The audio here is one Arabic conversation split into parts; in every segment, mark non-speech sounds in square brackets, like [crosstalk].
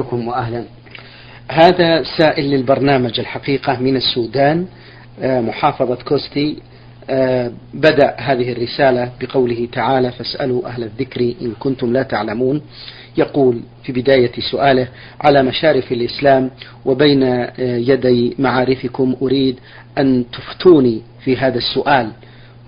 بكم وأهلا هذا سائل للبرنامج الحقيقة من السودان آه، محافظة كوستي. آه، بدأ هذه الرسالة بقوله تعالى فاسألوا أهل الذكر إن كنتم لا تعلمون يقول في بداية سؤاله على مشارف الإسلام وبين آه، يدي معارفكم أريد أن تفتوني في هذا السؤال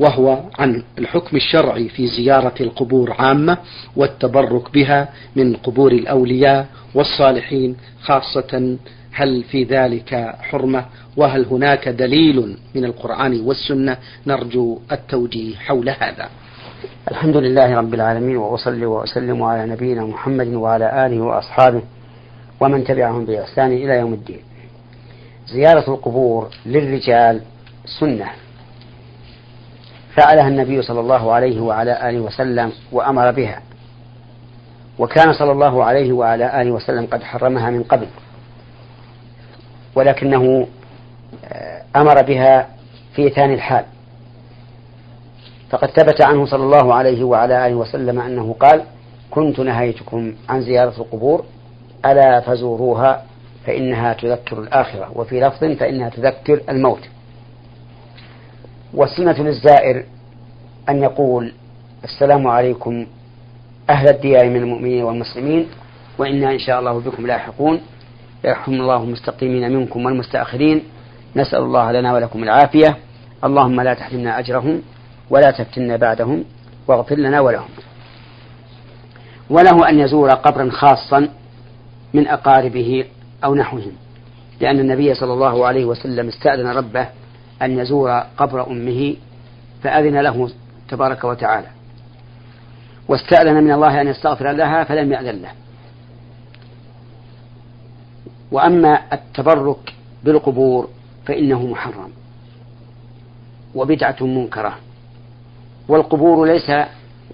وهو عن الحكم الشرعي في زيارة القبور عامة والتبرك بها من قبور الأولياء والصالحين خاصة هل في ذلك حرمة؟ وهل هناك دليل من القرآن والسنة؟ نرجو التوجيه حول هذا. الحمد لله رب العالمين وأصلي وأسلم على نبينا محمد وعلى آله وأصحابه ومن تبعهم بإحسان إلى يوم الدين. زيارة القبور للرجال سنة. فعلها النبي صلى الله عليه وعلى آله وسلم وأمر بها. وكان صلى الله عليه وعلى آله وسلم قد حرمها من قبل. ولكنه آه، أمر بها في ثاني الحال. فقد ثبت عنه صلى الله عليه وعلى آله وسلم أنه قال كنت نهيتكم عن زيارة القبور ألا فزوروها فإنها تذكر الآخرة وفي لفظ فإنها تذكر الموت. والسنة للزائر أن يقول السلام عليكم أهل الديار من المؤمنين والمسلمين وإنا إن شاء الله بكم لاحقون. يرحم الله المستقيمين منكم والمستأخرين. نسأل الله لنا ولكم العافية. اللهم لا تحرمنا أجرهم ولا تفتنا بعدهم واغفر لنا ولهم. وله أن يزور قبرا خاصا من أقاربه أو نحوهم لأن النبي صلى الله عليه وسلم استأذن ربه أن يزور قبر أمه فأذن له تبارك وتعالى. واستأذن من الله أن يستغفر لها فلم يأذن له. وأما التبرك بالقبور فإنه محرم وبدعة منكرة. والقبور ليس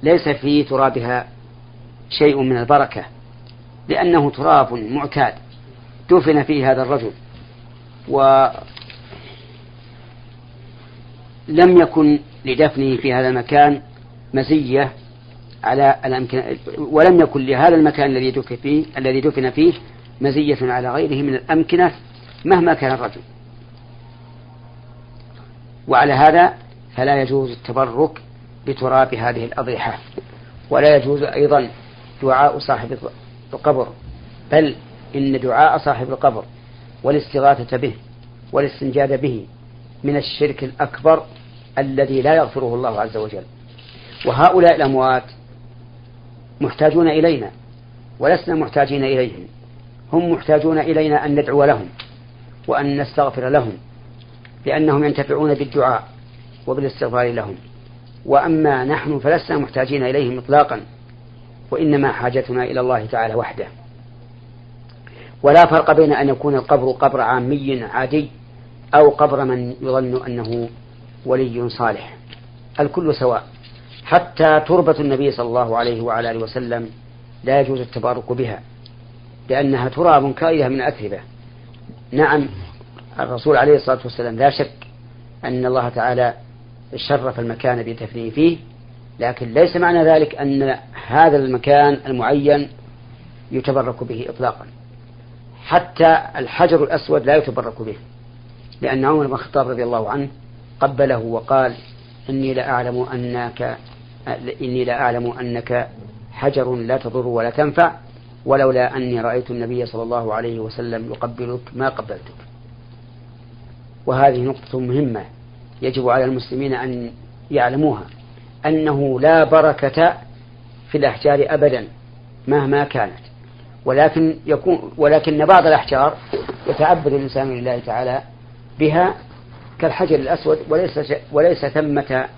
ليس في ترابها شيء من البركة لأنه تراب معتاد دفن فيه هذا الرجل. و لم يكن لدفنه في هذا المكان مزية على الأمكنة ولم يكن لهذا المكان الذي دفن فيه الذي دفن فيه مزية على غيره من الأمكنة مهما كان الرجل. وعلى هذا فلا يجوز التبرك بتراب هذه الأضرحة ولا يجوز أيضا دعاء صاحب القبر بل إن دعاء صاحب القبر والاستغاثة به والاستنجاد به من الشرك الأكبر الذي لا يغفره الله عز وجل. وهؤلاء الأموات محتاجون إلينا ولسنا محتاجين إليهم. هم محتاجون إلينا أن ندعو لهم وأن نستغفر لهم لأنهم ينتفعون بالدعاء وبالاستغفار لهم. وأما نحن فلسنا محتاجين إليهم إطلاقا وإنما حاجتنا إلى الله تعالى وحده. ولا فرق بين أن يكون القبر قبر عامي عادي أو قبر من يظن أنه ولي صالح. الكل سواء. حتى تربة النبي صلى الله عليه وعلى آله وسلم لا يجوز التبارك بها لأنها تراب كائية من أتربة نعم الرسول عليه الصلاة والسلام لا شك أن الله تعالى شرف المكان بدفنه فيه لكن ليس معنى ذلك أن هذا المكان المعين يتبرك به إطلاقا. حتى الحجر الأسود لا يتبرك به. لأن عمر بن الخطاب رضي الله عنه قبله وقال إني لأعلم أنك إني لأعلم أنك حجر لا تضر ولا تنفع ولولا أني رأيت النبي صلى الله عليه وسلم يقبلك ما قبلتك. وهذه نقطة مهمة يجب على المسلمين أن يعلموها أنه لا بركة في الأحجار أبدا مهما كانت. ولكن يكون ولكن بعض الأحجار يتعبد الإنسان لله تعالى بها كالحجر الأسود وليس وليس ثمة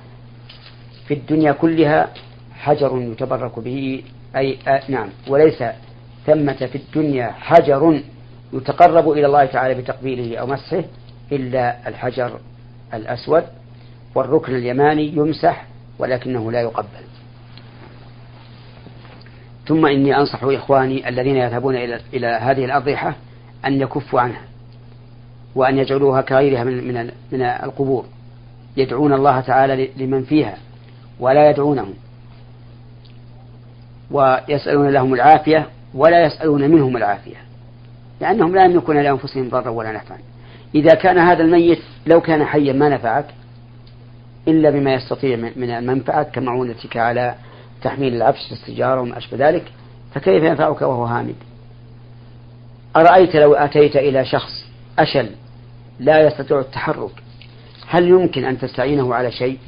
في الدنيا كلها حجر يتبرك به أي آه نعم وليس ثمة في الدنيا حجر يتقرب إلى الله تعالى بتقبيله أو مسحه إلا الحجر الأسود والركن اليماني يمسح ولكنه لا يقبل. ثم إني أنصح إخواني الذين يذهبون إلى هذه الأضرحة أن يكفوا عنها. وأن يجعلوها كغيرها من من من القبور. يدعون الله تعالى لمن فيها ولا يدعونهم. ويسألون لهم العافية ولا يسألون منهم العافية. لأنهم لا يملكون لأنفسهم ضرا ولا نفعا. إذا كان هذا الميت لو كان حيا ما نفعك إلا بما يستطيع من المنفعة كمعونتك على تحميل العفش السجارة وما أشبه ذلك فكيف ينفعك وهو هامد؟ أرأيت لو أتيت إلى شخص أشل لا يستطيع التحرك. هل يمكن أن تستعينه على شيء؟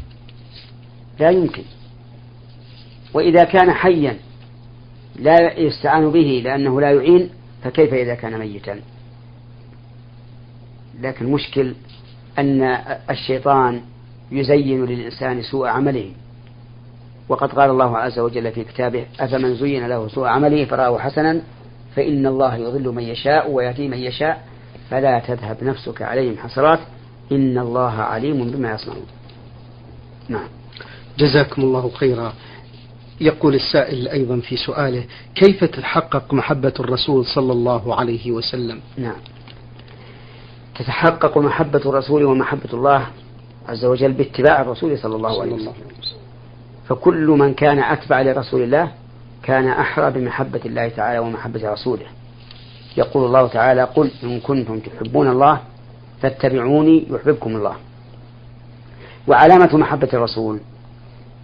لا يمكن. وإذا كان حيا لا يستعان به لأنه لا يعين فكيف إذا كان ميتا؟ لكن المشكل أن الشيطان يزين للإنسان سوء عمله. وقد قال الله عز وجل في كتابه أفمن زين له سوء عمله فرآه حسنا فإن الله يضل من يشاء ويهدي من يشاء فلا تذهب نفسك عليهم حسرات. إن الله عليم بما يصنعون. نعم. جزاكم الله خيرا. يقول السائل أيضا في سؤاله كيف تتحقق محبة الرسول صلى الله عليه وسلم؟ نعم. تتحقق محبة الرسول ومحبة الله عز وجل باتباع الرسول صلى الله عليه وسلم. فكل من كان أتبع لرسول الله كان أحرى بمحبة الله تعالى ومحبة رسوله. يقول الله تعالى قل إن كنتم تحبون الله فاتبعوني يحببكم الله. وعلامة محبة الرسول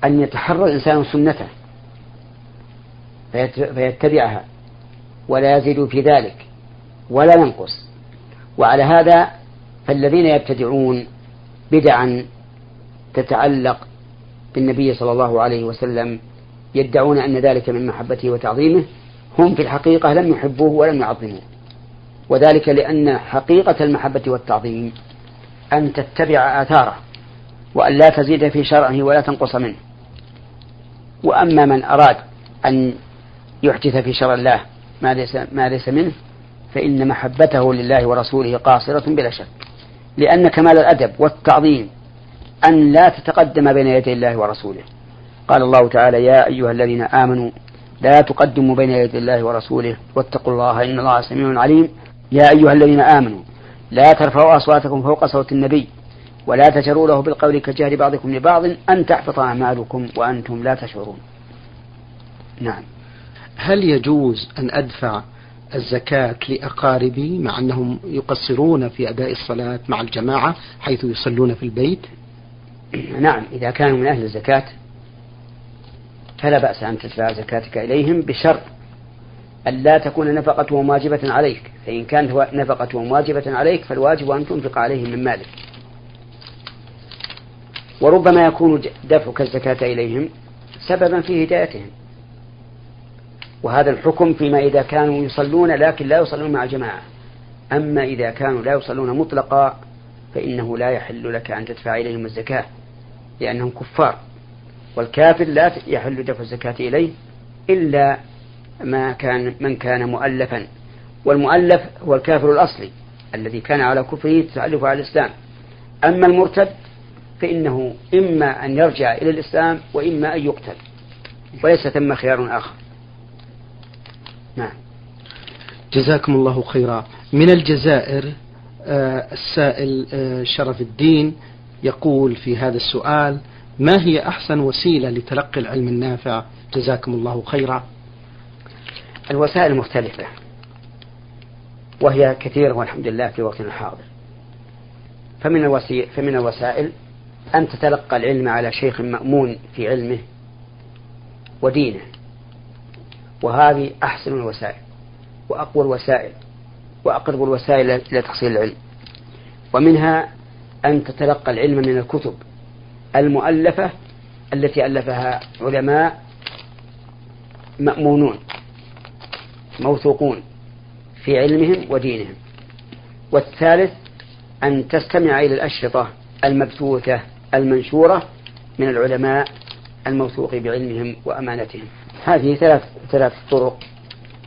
أن يتحرى الإنسان سنته فيتبعها ولا يزيد في ذلك ولا ينقص. وعلى هذا فالذين يبتدعون بدعا تتعلق بالنبي صلى الله عليه وسلم يدعون أن ذلك من محبته وتعظيمه. هم في الحقيقة لم يحبوه ولم يعظموه. وذلك لأن حقيقة المحبة والتعظيم أن تتبع آثاره وأن لا تزيد في شرعه ولا تنقص منه. وأما من أراد أن يحدث في شرع الله ما ليس, ما ليس منه فإن محبته لله ورسوله قاصرة بلا شك. لأن كمال الأدب والتعظيم أن لا تتقدم بين يدي الله ورسوله. قال الله تعالى يا أيها الذين آمنوا لا تقدموا بين يدي الله ورسوله واتقوا الله إن الله سميع عليم. يا أيها الذين آمنوا لا ترفعوا أصواتكم فوق صوت النبي ولا تجروا له بالقول كجهر بعضكم لبعض أن تحبط أعمالكم وأنتم لا تشعرون. نعم. هل يجوز أن أدفع الزكاة لأقاربي مع أنهم يقصرون في أداء الصلاة مع الجماعة حيث يصلون في البيت؟ نعم إذا كانوا من أهل الزكاة فلا بأس أن تدفع زكاتك إليهم بشرط أن لا تكون نفقتهم واجبة عليك. فإن كانت نفقتهم واجبة عليك فالواجب أن تنفق عليهم من مالك. وربما يكون دفعك الزكاة إليهم سببا في هدايتهم. وهذا الحكم فيما إذا كانوا يصلون لكن لا يصلون مع جماعة. أما إذا كانوا لا يصلون مطلقا فإنه لا يحل لك أن تدفع إليهم الزكاة لأنهم كفار. والكافر لا يحل دفع الزكاة إليه إلا ما كان من كان مؤلفا. والمؤلف هو الكافر الأصلي الذي كان على كفره تألف على الإسلام. أما المرتد فإنه إما أن يرجع إلى الإسلام وإما أن يقتل. وليس ثم خيار آخر. نعم. جزاكم الله خيرا. من الجزائر آه السائل آه شرف الدين يقول في هذا السؤال ما هي أحسن وسيلة لتلقي العلم النافع؟ جزاكم الله خيرا. الوسائل مختلفة وهي كثيرة والحمد لله في وقتنا الحاضر. فمن, الوسي... فمن الوسائل أن تتلقى العلم على شيخ مأمون في علمه ودينه. وهذه أحسن الوسائل وأقوى الوسائل وأقرب الوسائل إلى تحصيل العلم. ومنها أن تتلقى العلم من الكتب المؤلفة التي ألفها علماء مأمونون موثوقون في علمهم ودينهم. والثالث أن تستمع إلى الأشرطة المبثوثة المنشورة من العلماء الموثوق بعلمهم وأمانتهم. هذه ثلاث ثلاث طرق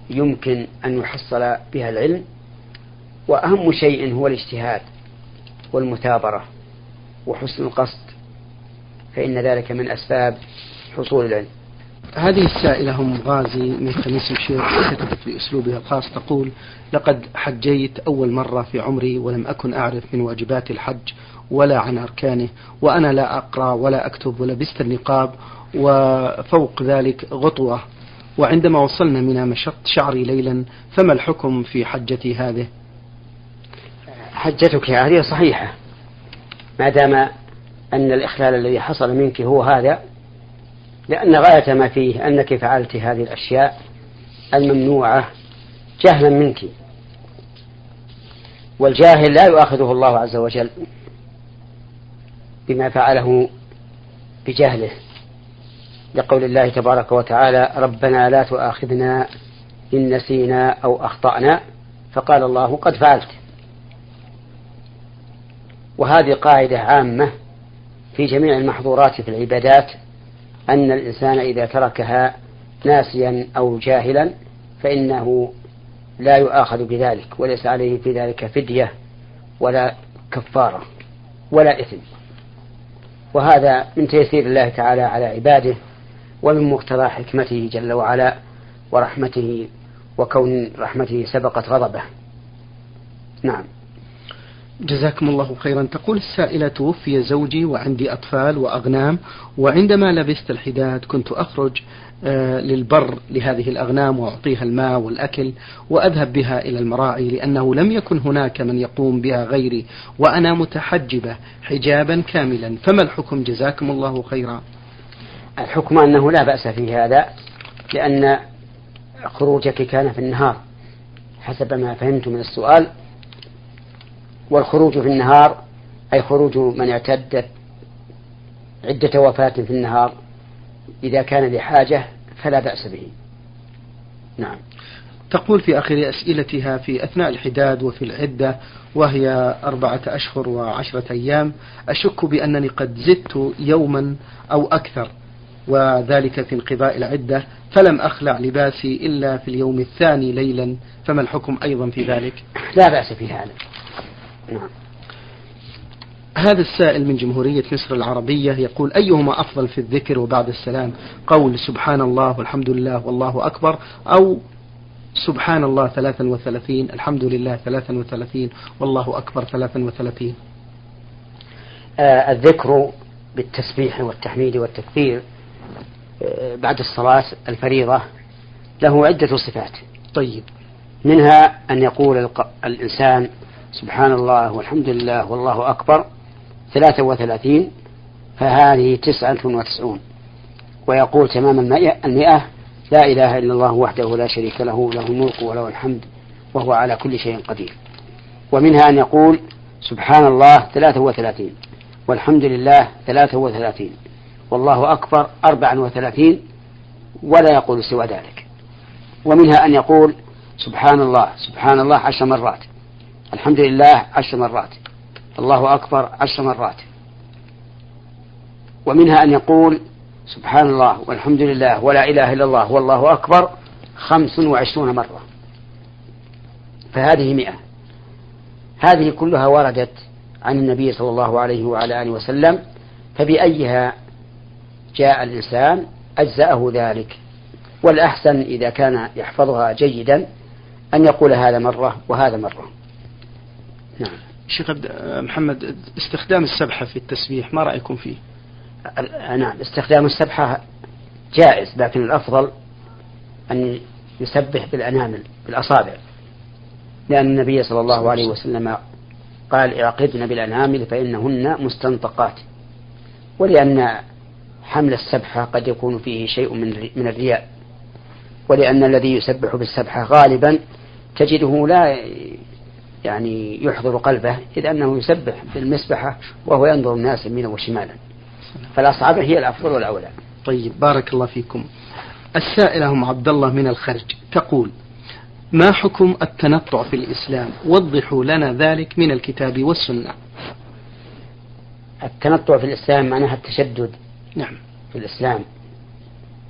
يمكن أن يحصل بها العلم وأهم شيء هو الاجتهاد والمثابرة وحسن القصد فإن ذلك من أسباب حصول العلم. هذه السائلة أم غازي من خميس مشير كتبت بأسلوبها الخاص تقول لقد حجيت أول مرة في عمري ولم أكن أعرف من واجبات الحج ولا عن أركانه وأنا لا أقرأ ولا أكتب ولبست النقاب وفوق ذلك غطوة وعندما وصلنا منى مشطت شعري ليلا فما الحكم في حجتي هذه؟ حجتك هذه صحيحة ما دام أن الإخلال الذي حصل منك هو هذا لأن غاية ما فيه أنك فعلت هذه الأشياء الممنوعة جهلا منك. والجاهل لا يؤاخذه الله عز وجل بما فعله بجهله. لقول الله تبارك وتعالى ربنا لا تؤاخذنا إن نسينا أو أخطأنا فقال الله قد فعلت. وهذه قاعدة عامة في جميع المحظورات في العبادات أن الإنسان إذا تركها ناسيا أو جاهلا فإنه لا يؤاخذ بذلك وليس عليه في ذلك فدية ولا كفارة ولا إثم. وهذا من تيسير الله تعالى على عباده ومن مقتضى حكمته جل وعلا ورحمته وكون رحمته سبقت غضبه. نعم. جزاكم الله خيرا. تقول السائلة توفي زوجي وعندي أطفال وأغنام وعندما لبست الحداد كنت أخرج آه، للبر لهذه الأغنام وأعطيها الماء والأكل وأذهب بها إلى المراعي لأنه لم يكن هناك من يقوم بها غيري وأنا متحجبة حجابا كاملا. فما الحكم؟ جزاكم الله خيرا. الحكم أنه لا بأس في هذا لأن خروجك كان في النهار. حسب ما فهمت من السؤال والخروج في النهار أي خروج من اعتدت عدة وفاة في النهار إذا كان لحاجة فلا بأس به. نعم. تقول في آخر أسئلتها في أثناء الحداد وفي العدة وهي أربعة أشهر وعشرة أيام أشك بأنني قد زدت يوما أو أكثر وذلك في انقضاء العدة فلم أخلع لباسي إلا في اليوم الثاني ليلا فما الحكم أيضا في ذلك؟ لا بأس في هذا نعم. هذا السائل من جمهورية مصر العربية يقول أيهما أفضل في الذكر وبعد السلام؟ قول سبحان الله والحمد لله والله أكبر أو سبحان الله ثلاثا وثلاثين الحمد لله ثلاثا وثلاثين والله أكبر ثلاثا وثلاثين. آه الذكر بالتسبيح والتحميد والتكبير آه بعد الصلاة الفريضة له عدة صفات. طيب. منها أن يقول الإنسان سبحان الله والحمد لله والله أكبر. ثلاثة وثلاثين فهذه تسعة وتسعون. ويقول تمام المئة لا إله إلا الله وحده لا شريك له له الملك وله الحمد وهو على كل شيء قدير. ومنها أن يقول سبحان الله ثلاثة وثلاثين. والحمد لله ثلاثة وثلاثين. والله أكبر أربعا وثلاثين. ولا يقول سوى ذلك. ومنها أن يقول سبحان الله سبحان الله عشر مرات. الحمد لله عشر مرات. الله أكبر عشر مرات. ومنها أن يقول سبحان الله والحمد لله ولا إله إلا الله والله أكبر خمس وعشرون مرة. فهذه مئة. هذه كلها وردت عن النبي صلى الله عليه وعلى آله وسلم. فبأيها جاء الإنسان أجزأه ذلك. والأحسن إذا كان يحفظها جيدا أن يقول هذا مرة وهذا مرة. نعم. شيخ محمد استخدام السبحة في التسبيح ما رأيكم فيه؟ نعم استخدام السبحة جائز لكن الأفضل أن يسبح بالأنامل بالأصابع. لأن النبي صلى الله عليه وسلم قال اعقدن بالأنامل فإنهن مستنطقات. ولأن حمل السبحة قد يكون فيه شيء من من الرياء. ولأن الذي يسبح بالسبحة غالبا تجده لا يعني يحضر قلبه إذ أنه يسبح بالمسبحة وهو ينظر الناس يمينا وشمالا. فالأصعب هي الأفضل والأولى. طيب بارك الله فيكم. السائلة هم عبد الله من الخرج. تقول ما حكم التنطع في الإسلام؟ وضحوا لنا ذلك من الكتاب والسنة. التنطع في الإسلام معناها التشدد نعم. في الإسلام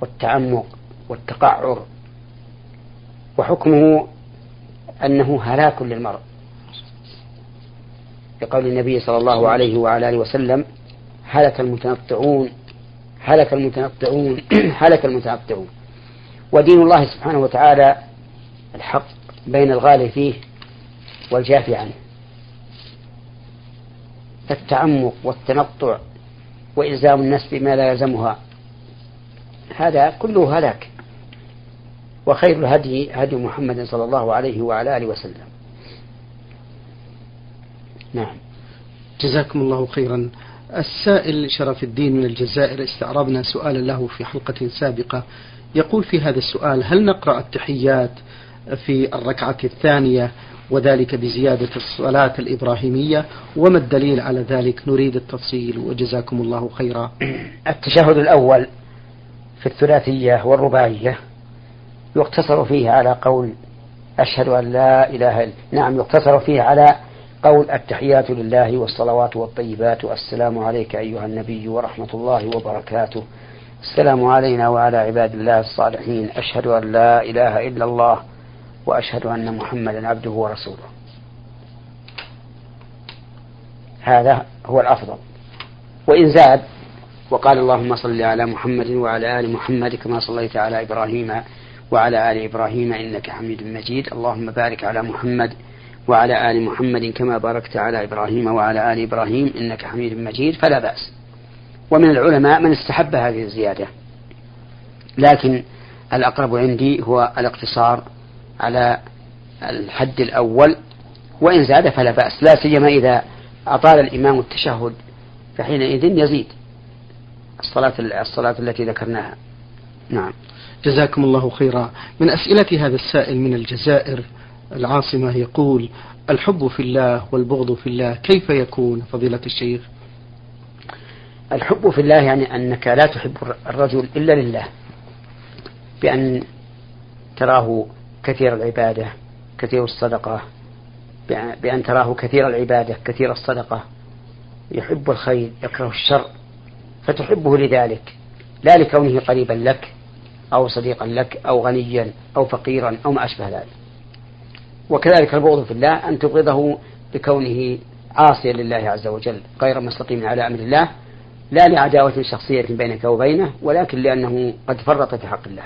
والتعمق والتقعر. وحكمه أنه هلاك للمرء. بقول النبي صلى الله عليه وعلى آله وسلم هلك المتنطعون هلك المتنطعون [clears throat] هلك المتنطعون. ودين الله سبحانه وتعالى الحق بين الغالي فيه والجافي عنه. فالتعمق والتنطع وإلزام الناس بما لا يلزمها هذا كله هلاك. وخير الهدي هدي محمد صلى الله عليه وعلى آله وسلم. نعم. جزاكم الله خيرا. السائل شرف الدين من الجزائر استعرضنا سؤالا له في حلقة سابقة. يقول في هذا السؤال هل نقرأ التحيات في الركعة الثانية وذلك بزيادة الصلاة الإبراهيمية؟ وما الدليل على ذلك؟ نريد التفصيل وجزاكم الله خيرا. [clears throat] التشهد الأول في الثلاثية والرباعية يقتصر فيه على قول أشهد أن لا إله إلا نعم يقتصر فيه على قول التحيات لله والصلوات والطيبات والسلام عليك أيها النبي ورحمة الله وبركاته. السلام علينا وعلى عباد الله الصالحين. أشهد أن لا إله إلا الله وأشهد أن محمدا عبده ورسوله. هذا هو الأفضل. وإن زاد وقال اللهم صل على محمد وعلى آل محمد كما صليت على إبراهيم وعلى آل إبراهيم إنك حميد مجيد. اللهم بارك على محمد وعلى آل محمد كما باركت على إبراهيم وعلى آل إبراهيم إنك حميد مجيد فلا بأس. ومن العلماء من استحب هذه الزيادة. لكن الأقرب عندي هو الاقتصار على الحد الأول وإن زاد فلا بأس. لا سيما إذا أطال الإمام التشهد فحينئذ يزيد الصلاة الصلاة التي ذكرناها. نعم. جزاكم الله خيرا. من أسئلة هذا السائل من الجزائر العاصمة يقول الحب في الله والبغض في الله كيف يكون فضيلة الشيخ؟ الحب في الله يعني أنك لا تحب الرجل إلا لله بأن تراه كثير العبادة كثير الصدقة بأن تراه كثير العبادة كثير الصدقة. يحب الخير يكره الشر فتحبه لذلك لا لكونه قريبا لك أو صديقا لك أو غنيا أو فقيرا أو ما أشبه ذلك. وكذلك البغض في الله أن تبغضه لكونه عاصيا لله عز وجل غير مستقيم على أمر الله لا لعداوة شخصية بينك وبينه ولكن لأنه قد فرط في حق الله.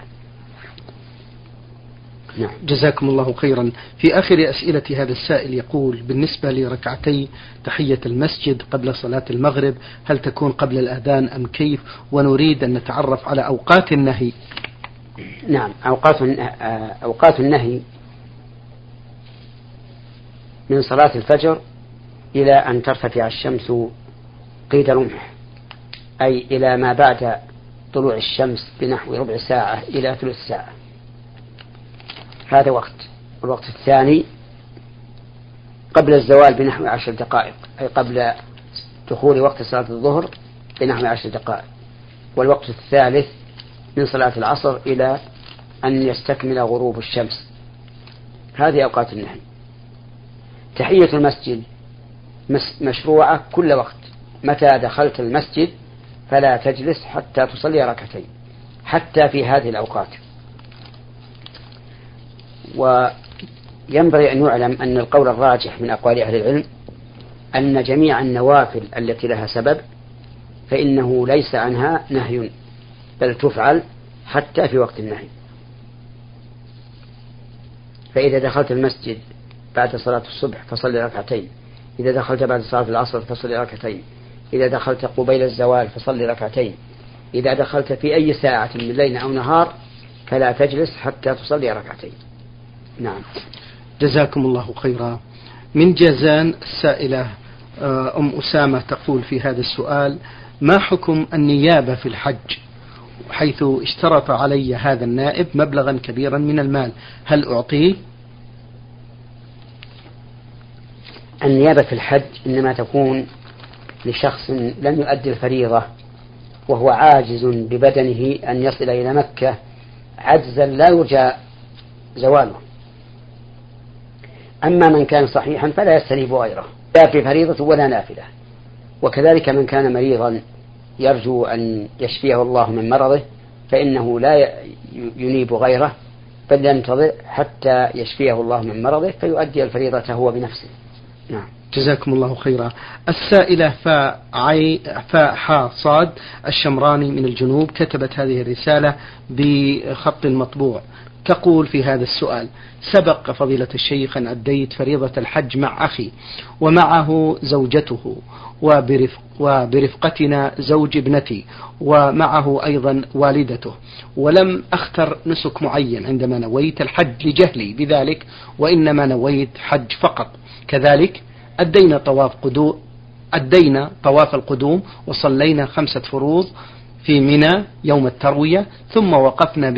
نعم. جزاكم الله خيرا. في آخر أسئلة هذا السائل يقول بالنسبة لركعتي تحية المسجد قبل صلاة المغرب هل تكون قبل الأذان أم كيف؟ ونريد أن نتعرف على أوقات النهي. نعم أوقات أوقات النهي من صلاة الفجر إلى أن ترتفع الشمس قيد رمح أي إلى ما بعد طلوع الشمس بنحو ربع ساعة إلى ثلث ساعة. هذا وقت. الوقت الثاني قبل الزوال بنحو عشر دقائق أي قبل دخول وقت صلاة الظهر بنحو عشر دقائق. والوقت الثالث من صلاة العصر إلى أن يستكمل غروب الشمس. هذه أوقات النهي تحية المسجد مشروعة كل وقت. متى دخلت المسجد فلا تجلس حتى تصلي ركعتين حتى في هذه الأوقات. وينبغي أن يعلم أن القول الراجح من أقوال أهل العلم أن جميع النوافل التي لها سبب فإنه ليس عنها نهي بل تفعل حتى في وقت النهي. فإذا دخلت المسجد بعد صلاة الصبح فصلي ركعتين. إذا دخلت بعد صلاة العصر فصلي ركعتين. إذا دخلت قبيل الزوال فصلي ركعتين. إذا دخلت في أي ساعة من ليل أو نهار فلا تجلس حتى تصلي ركعتين. نعم. جزاكم الله خيرا. من جازان السائلة آه، أم أسامة تقول في هذا السؤال ما حكم النيابة في الحج؟ حيث اشترط علي هذا النائب مبلغا كبيرا من المال. هل أعطيه؟ النيابة في الحج إنما تكون لشخص لم يؤدي الفريضة وهو عاجز ببدنه أن يصل إلى مكة عجزا لا يرجى زواله. أما من كان صحيحا فلا يستنيب غيره لا في فريضة ولا نافلة. وكذلك من كان مريضا يرجو أن يشفيه الله من مرضه فإنه لا ينيب غيره بل ينتظر حتى يشفيه الله من مرضه فيؤدي الفريضة هو بنفسه. نعم. جزاكم الله خيرا. السائلة فاء عي حا صاد الشمراني من الجنوب كتبت هذه الرسالة بخط مطبوع. تقول في هذا السؤال سبق فضيلة الشيخ أن أديت فريضة الحج مع أخي ومعه زوجته وبرفق وبرفقتنا زوج ابنتي ومعه أيضا والدته ولم أختر نسك معين عندما نويت الحج لجهلي بذلك وإنما نويت حج فقط. كذلك أدينا طواف قدوم أدينا طواف القدوم وصلينا خمسة فروض في منى يوم التروية ثم وقفنا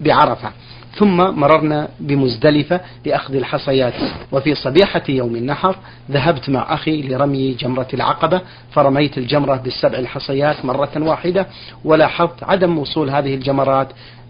بعرفة ثم مررنا بمزدلفة لأخذ الحصيات. وفي صبيحة يوم النحر ذهبت مع أخي لرمي جمرة العقبة فرميت الجمرة بالسبع الحصيات مرة واحدة ولاحظت عدم وصول هذه الجمرات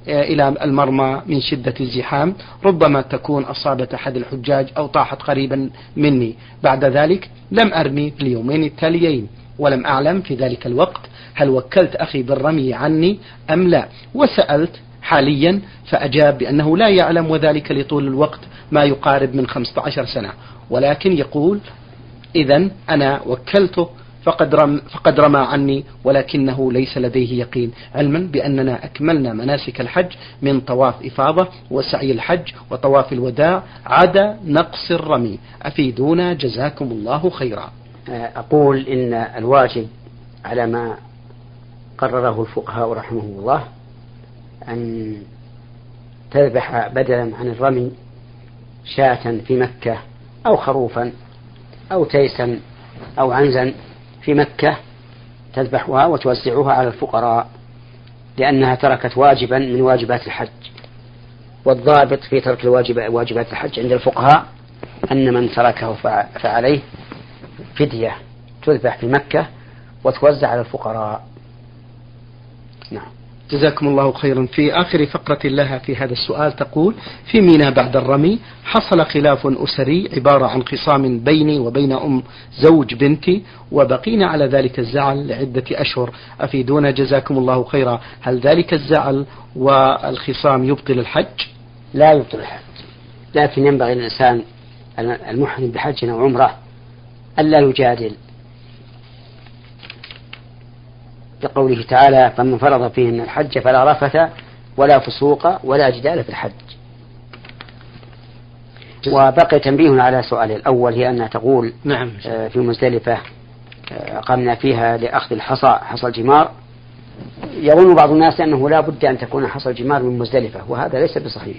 إلى المرمى من شدة الزحام. ربما تكون أصابت أحد الحجاج أو طاحت قريبا مني. بعد ذلك لم أرمي في اليومين التاليين ولم أعلم في ذلك الوقت هل وكلت أخي بالرمي عني أم لا. وسألت حاليا فأجاب بأنه لا يعلم وذلك لطول الوقت ما يقارب من 15 سنة. ولكن يقول إذا أنا وكلته فقد, رم فقد رمى عني ولكنه ليس لديه يقين. علما بأننا أكملنا مناسك الحج من طواف إفاضة وسعي الحج وطواف الوداع عدا نقص الرمي. أفيدونا جزاكم الله خيرا. أقول إن الواجب على ما قرره الفقهاء رحمهم الله أن تذبح بدلا عن الرمي شاة في مكة أو خروفا أو تيسا أو عنزا. في مكة تذبحها وتوزعها على الفقراء لأنها تركت واجبا من واجبات الحج. والضابط في ترك الواجب واجبات الحج عند الفقهاء أن من تركه فعليه فدية تذبح في مكة وتوزع على الفقراء. نعم. جزاكم الله خيرا. في آخر فقرة لها في هذا السؤال تقول في مينا بعد الرمي حصل خلاف أسري عبارة عن خصام بيني وبين أم زوج بنتي وبقينا على ذلك الزعل لعدة أشهر. أفيدونا؟ جزاكم الله خيرا. هل ذلك الزعل والخصام يبطل الحج؟ لا يبطل الحج. لكن ينبغي للإنسان المحرم بحج أو عمرة ألا يجادل. لقوله تعالى فمن فرض فيهن الحج فلا رفث ولا فسوق ولا جدال في الحج. وبقي تنبيه على سؤال الأول هي أنها تقول نعم. آه، في مزدلفة آه، قمنا فيها لأخذ الحصى حصى الجمار. يظن بعض الناس أنه لا بد أن تكون حصى الجمار من مزدلفة وهذا ليس بصحيح.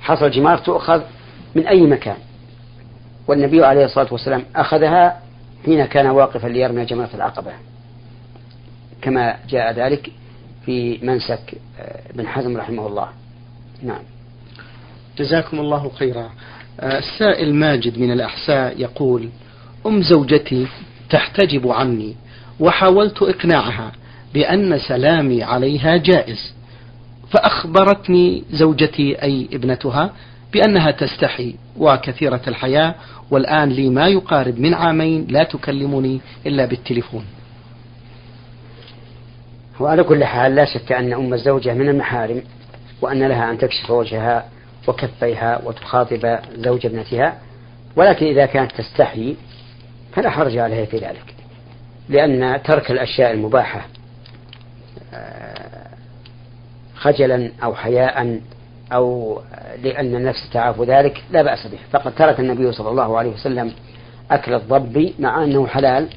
حصى الجمار تؤخذ من أي مكان. والنبي عليه الصلاة والسلام أخذها حين كان واقفا ليرمي جمرة العقبة. كما جاء ذلك في منسك آه، بن حزم رحمه الله. نعم. جزاكم الله خيرا. آه، السائل ماجد من الأحساء يقول أم زوجتي تحتجب عني وحاولت إقناعها بأن سلامي عليها جائز فأخبرتني زوجتي أي ابنتها بأنها تستحي وكثيرة الحياة والآن لي ما يقارب من عامين لا تكلمني إلا بالتليفون. وعلى كل حال لا شك أن أم الزوجة من المحارم وأن لها أن تكشف وجهها وكفيها وتخاطب زوج ابنتها ولكن إذا كانت تستحي فلا حرج عليها في ذلك لأن ترك الأشياء المباحة آه، خجلا أو حياء أو لأن النفس تعاف ذلك لا بأس به. فقد ترك النبي صلى الله عليه وسلم أكل الضب مع أنه حلال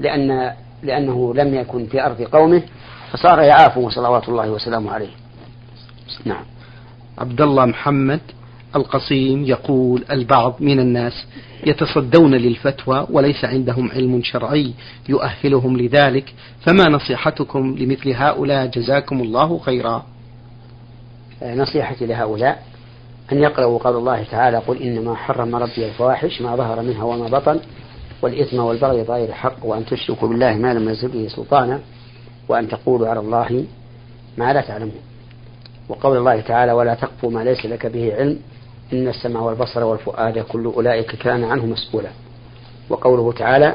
لأن لأنه لم يكن في أرض قومه فصار يعافه صلوات الله وسلامه عليه. نعم. عبد الله محمد القصيم يقول البعض من الناس يتصدون للفتوى وليس عندهم علم شرعي يؤهلهم لذلك فما نصيحتكم لمثل هؤلاء؟ جزاكم الله خيرا. نصيحتي لهؤلاء أن يقرأوا قول الله تعالى قل إنما حرم ربي الفواحش ما ظهر منها وما بطن والإثم والبغي بغير الحق وأن تشركوا بالله ما لم ينزل به سلطانا وأن تقولوا على الله ما لا تعلمون. وقول الله تعالى ولا تقف ما ليس لك به علم إن السمع والبصر والفؤاد كل أولئك كان عنه مسؤولا. وقوله تعالى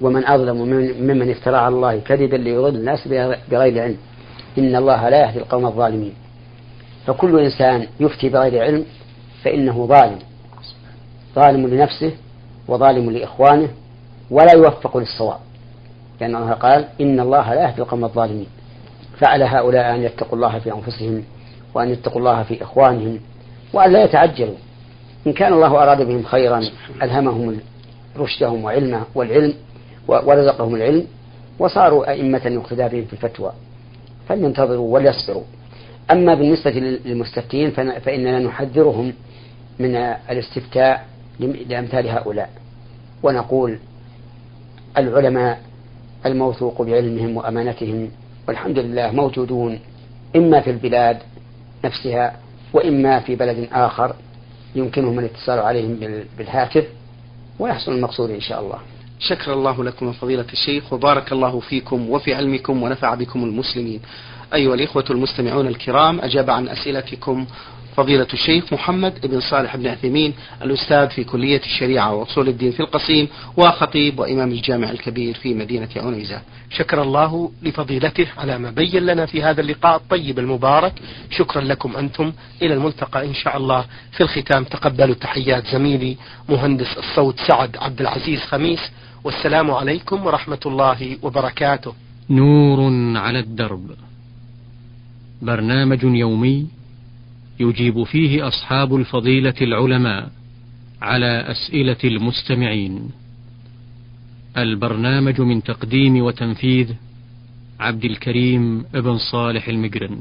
ومن أظلم ممن افترى على الله كذبا ليضل الناس بغير علم إن الله لا يهدي القوم الظالمين. فكل إنسان يفتي بغير علم فإنه ظالم ظالم لنفسه وظالم لإخوانه ولا يوفق للصواب. لأن الله قال إن الله لا يهدي القوم الظالمين. فعلى هؤلاء أن يتقوا الله في أنفسهم وأن يتقوا الله في إخوانهم وأن لا يتعجلوا. إن كان الله أراد بهم خيرا ألهمهم رشدهم وعلمه والعلم ورزقهم العلم وصاروا أئمة يقتدى بهم في الفتوى. فلينتظروا وليصبروا. أما بالنسبة للمستفتين فإننا نحذرهم من الاستفتاء لأمثال هؤلاء. ونقول العلماء الموثوق بعلمهم وأمانتهم والحمد لله موجودون إما في البلاد نفسها وإما في بلد آخر يمكنهم الاتصال عليهم بالهاتف ويحصل المقصود إن شاء الله. شكر الله لكم فضيلة الشيخ وبارك الله فيكم وفي علمكم ونفع بكم المسلمين. أيها الإخوة المستمعون الكرام أجاب عن أسئلتكم فضيلة الشيخ محمد بن صالح بن عثيمين الأستاذ في كلية الشريعة وأصول الدين في القصيم وخطيب وإمام الجامع الكبير في مدينة عنيزة شكر الله لفضيلته على ما بين لنا في هذا اللقاء الطيب المبارك. شكرا لكم أنتم. إلى الملتقى إن شاء الله. في الختام تقبلوا تحيات زميلي مهندس الصوت سعد عبد العزيز خميس. والسلام عليكم ورحمة الله وبركاته. نور على الدرب. برنامج يومي يجيب فيه أصحاب الفضيلة العلماء على أسئلة المستمعين. البرنامج من تقديم وتنفيذ عبد الكريم ابن صالح المقرن